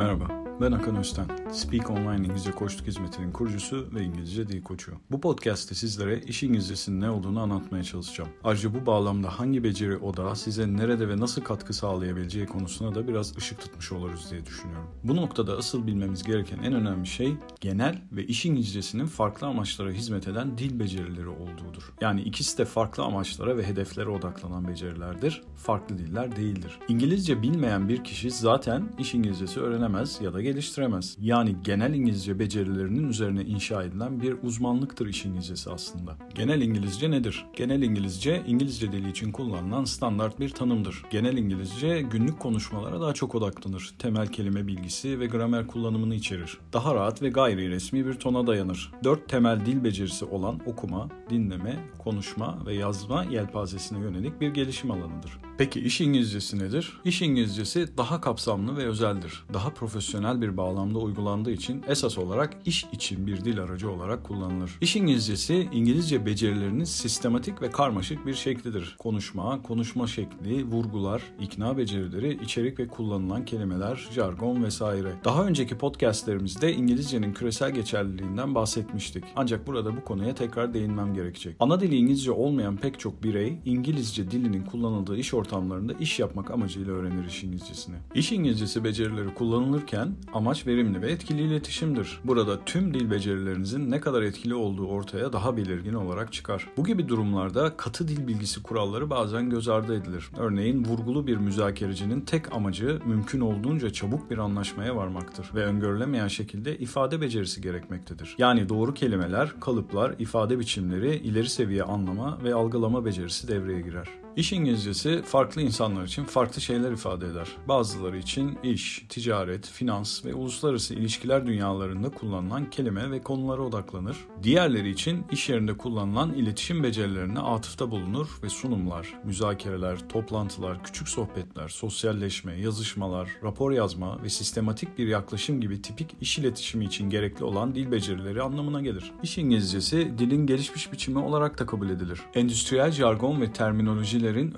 Merhaba, ben Hakan Özten. Speak Online İngilizce Koçluk Hizmeti'nin kurucusu ve İngilizce dil koçu. Bu podcast'te sizlere iş İngilizcesinin ne olduğunu anlatmaya çalışacağım. Ayrıca bu bağlamda hangi beceri odağı size nerede ve nasıl katkı sağlayabileceği konusuna da biraz ışık tutmuş oluruz diye düşünüyorum. Bu noktada asıl bilmemiz gereken en önemli şey genel ve iş İngilizcesinin farklı amaçlara hizmet eden dil becerileri olduğudur. Yani ikisi de farklı amaçlara ve hedeflere odaklanan becerilerdir. Farklı diller değildir. İngilizce bilmeyen bir kişi zaten iş İngilizcesi öğrenemez ya da geliştiremez. Yani genel İngilizce becerilerinin üzerine inşa edilen bir uzmanlıktır iş İngilizcesi aslında. Genel İngilizce nedir? Genel İngilizce, İngilizce dili için kullanılan standart bir tanımdır. Genel İngilizce günlük konuşmalara daha çok odaklanır. Temel kelime bilgisi ve gramer kullanımını içerir. Daha rahat ve gayri resmi bir tona dayanır. Dört temel dil becerisi olan okuma, dinleme, konuşma ve yazma yelpazesine yönelik bir gelişim alanıdır. Peki iş İngilizcesi nedir? İş İngilizcesi daha kapsamlı ve özeldir. Daha profesyonel bir bağlamda uygulandığı için esas olarak iş için bir dil aracı olarak kullanılır. İş İngilizcesi İngilizce becerilerinin sistematik ve karmaşık bir şeklidir. Konuşma, konuşma şekli, vurgular, ikna becerileri, içerik ve kullanılan kelimeler, jargon vesaire. Daha önceki podcastlerimizde İngilizcenin küresel geçerliliğinden bahsetmiştik. Ancak burada bu konuya tekrar değinmem gerekecek. Ana dili İngilizce olmayan pek çok birey İngilizce dilinin kullanıldığı iş ortamlarında iş yapmak amacıyla öğrenir iş İngilizcesini. İş İngilizcesi becerileri kullanılırken amaç verimli ve etkili iletişimdir. Burada tüm dil becerilerinizin ne kadar etkili olduğu ortaya daha belirgin olarak çıkar. Bu gibi durumlarda katı dil bilgisi kuralları bazen göz ardı edilir. Örneğin vurgulu bir müzakerecinin tek amacı mümkün olduğunca çabuk bir anlaşmaya varmaktır ve öngörülemeyen şekilde ifade becerisi gerekmektedir. Yani doğru kelimeler, kalıplar, ifade biçimleri, ileri seviye anlama ve algılama becerisi devreye girer. İş İngilizcesi farklı insanlar için farklı şeyler ifade eder. Bazıları için iş, ticaret, finans ve uluslararası ilişkiler dünyalarında kullanılan kelime ve konulara odaklanır. Diğerleri için iş yerinde kullanılan iletişim becerilerine atıfta bulunur ve sunumlar, müzakereler, toplantılar, küçük sohbetler, sosyalleşme, yazışmalar, rapor yazma ve sistematik bir yaklaşım gibi tipik iş iletişimi için gerekli olan dil becerileri anlamına gelir. İş İngilizcesi dilin gelişmiş biçimi olarak da kabul edilir. Endüstriyel jargon ve terminoloji bilgilerin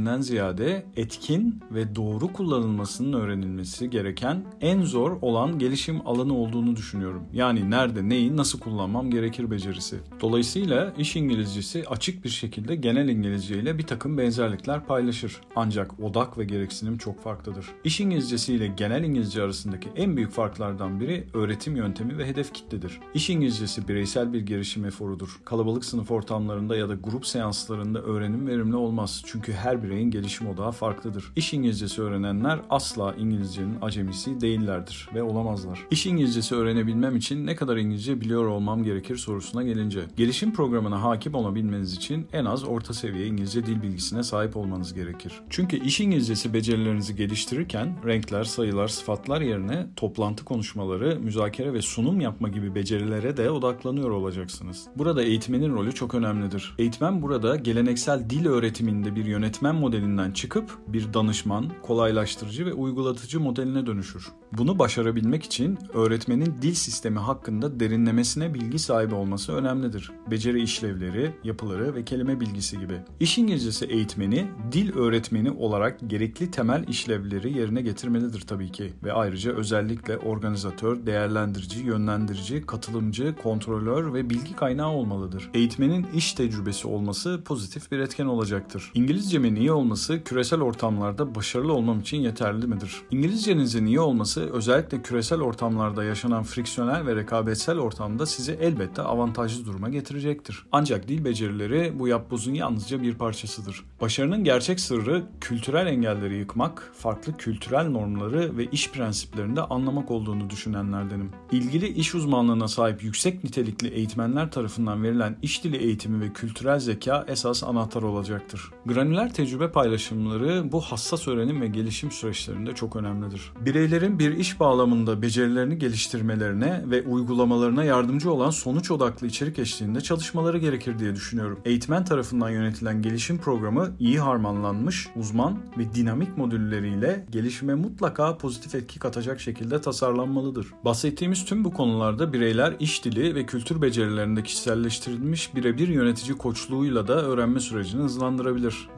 öğrenilmesinden ziyade etkin ve doğru kullanılmasının öğrenilmesi gereken en zor olan gelişim alanı olduğunu düşünüyorum. Yani nerede neyi nasıl kullanmam gerekir becerisi. Dolayısıyla iş İngilizcesi açık bir şekilde genel İngilizce ile bir takım benzerlikler paylaşır. Ancak odak ve gereksinim çok farklıdır. İş İngilizcesi ile genel İngilizce arasındaki en büyük farklardan biri öğretim yöntemi ve hedef kitledir. İş İngilizcesi bireysel bir gelişim eforudur. Kalabalık sınıf ortamlarında ya da grup seanslarında öğrenim verimli olmaz. Çünkü her bireyin gelişim odağı farklıdır. İş İngilizcesi öğrenenler asla İngilizcenin acemisi değillerdir ve olamazlar. İş İngilizcesi öğrenebilmem için ne kadar İngilizce biliyor olmam gerekir sorusuna gelince, gelişim programına hakim olabilmeniz için en az orta seviye İngilizce dil bilgisine sahip olmanız gerekir. Çünkü iş İngilizcesi becerilerinizi geliştirirken renkler, sayılar, sıfatlar yerine toplantı konuşmaları, müzakere ve sunum yapma gibi becerilere de odaklanıyor olacaksınız. Burada eğitmenin rolü çok önemlidir. Eğitmen burada geleneksel dil öğretiminde bir yönetmen modelinden çıkıp bir danışman, kolaylaştırıcı ve uygulatıcı modeline dönüşür. Bunu başarabilmek için öğretmenin dil sistemi hakkında derinlemesine bilgi sahibi olması önemlidir. Beceri işlevleri, yapıları ve kelime bilgisi gibi. İş İngilizcesi eğitmeni dil öğretmeni olarak gerekli temel işlevleri yerine getirmelidir tabii ki ve ayrıca özellikle organizatör, değerlendirici, yönlendirici, katılımcı, kontrolör ve bilgi kaynağı olmalıdır. Eğitmenin iş tecrübesi olması pozitif bir etken olacaktır. İngilizcemin iyi olması küresel ortamlarda başarılı olmam için yeterli midir? İngilizcenizin iyi olması özellikle küresel ortamlarda yaşanan friksiyonel ve rekabetsel ortamda sizi elbette avantajlı duruma getirecektir. Ancak dil becerileri bu yapbozun yalnızca bir parçasıdır. Başarının gerçek sırrı kültürel engelleri yıkmak, farklı kültürel normları ve iş prensiplerini de anlamak olduğunu düşünenlerdenim. İlgili iş uzmanlığına sahip yüksek nitelikli eğitmenler tarafından verilen iş dili eğitimi ve kültürel zeka esas anahtar olacaktır. Granüler tecrübe paylaşımları bu hassas öğrenim ve gelişim süreçlerinde çok önemlidir. Bireylerin bir iş bağlamında becerilerini geliştirmelerine ve uygulamalarına yardımcı olan sonuç odaklı içerik eşliğinde çalışmaları gerekir diye düşünüyorum. Eğitmen tarafından yönetilen gelişim programı iyi harmanlanmış, uzman ve dinamik modülleriyle gelişime mutlaka pozitif etki katacak şekilde tasarlanmalıdır. Bahsettiğimiz tüm bu konularda bireyler iş dili ve kültür becerilerinde kişiselleştirilmiş birebir yönetici koçluğuyla da öğrenme sürecini hızlandırmalıdır kazandırabilir.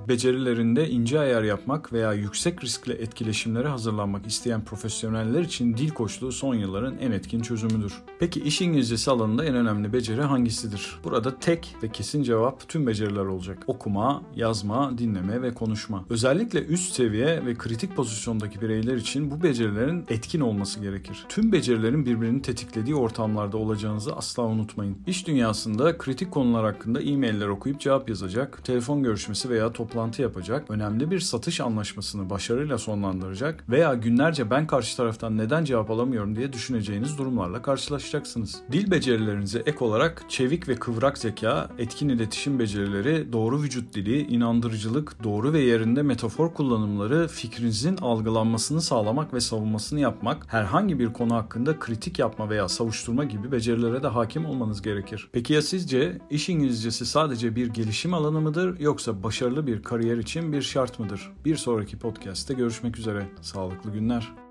Becerilerinde ince ayar yapmak veya yüksek riskli etkileşimlere hazırlanmak isteyen profesyoneller için dil koçluğu son yılların en etkin çözümüdür. Peki iş İngilizcesi alanında en önemli beceri hangisidir? Burada tek ve kesin cevap tüm beceriler olacak. Okuma, yazma, dinleme ve konuşma. Özellikle üst seviye ve kritik pozisyondaki bireyler için bu becerilerin etkin olması gerekir. Tüm becerilerin birbirini tetiklediği ortamlarda olacağınızı asla unutmayın. İş dünyasında kritik konular hakkında e-mailler okuyup cevap yazacak, telefon görüşmesi veya toplantı yapacak, önemli bir satış anlaşmasını başarıyla sonlandıracak veya günlerce ben karşı taraftan neden cevap alamıyorum diye düşüneceğiniz durumlarla karşılaşacaksınız. Dil becerilerinize ek olarak çevik ve kıvrak zeka, etkin iletişim becerileri, doğru vücut dili, inandırıcılık, doğru ve yerinde metafor kullanımları, fikrinizin algılanmasını sağlamak ve savunmasını yapmak, herhangi bir konu hakkında kritik yapma veya savuşturma gibi becerilere de hakim olmanız gerekir. Peki ya sizce iş İngilizcesi sadece bir gelişim alanı mıdır yoksa başarılı bir kariyer için bir şart mıdır? Bir sonraki podcast'te görüşmek üzere. Sağlıklı günler.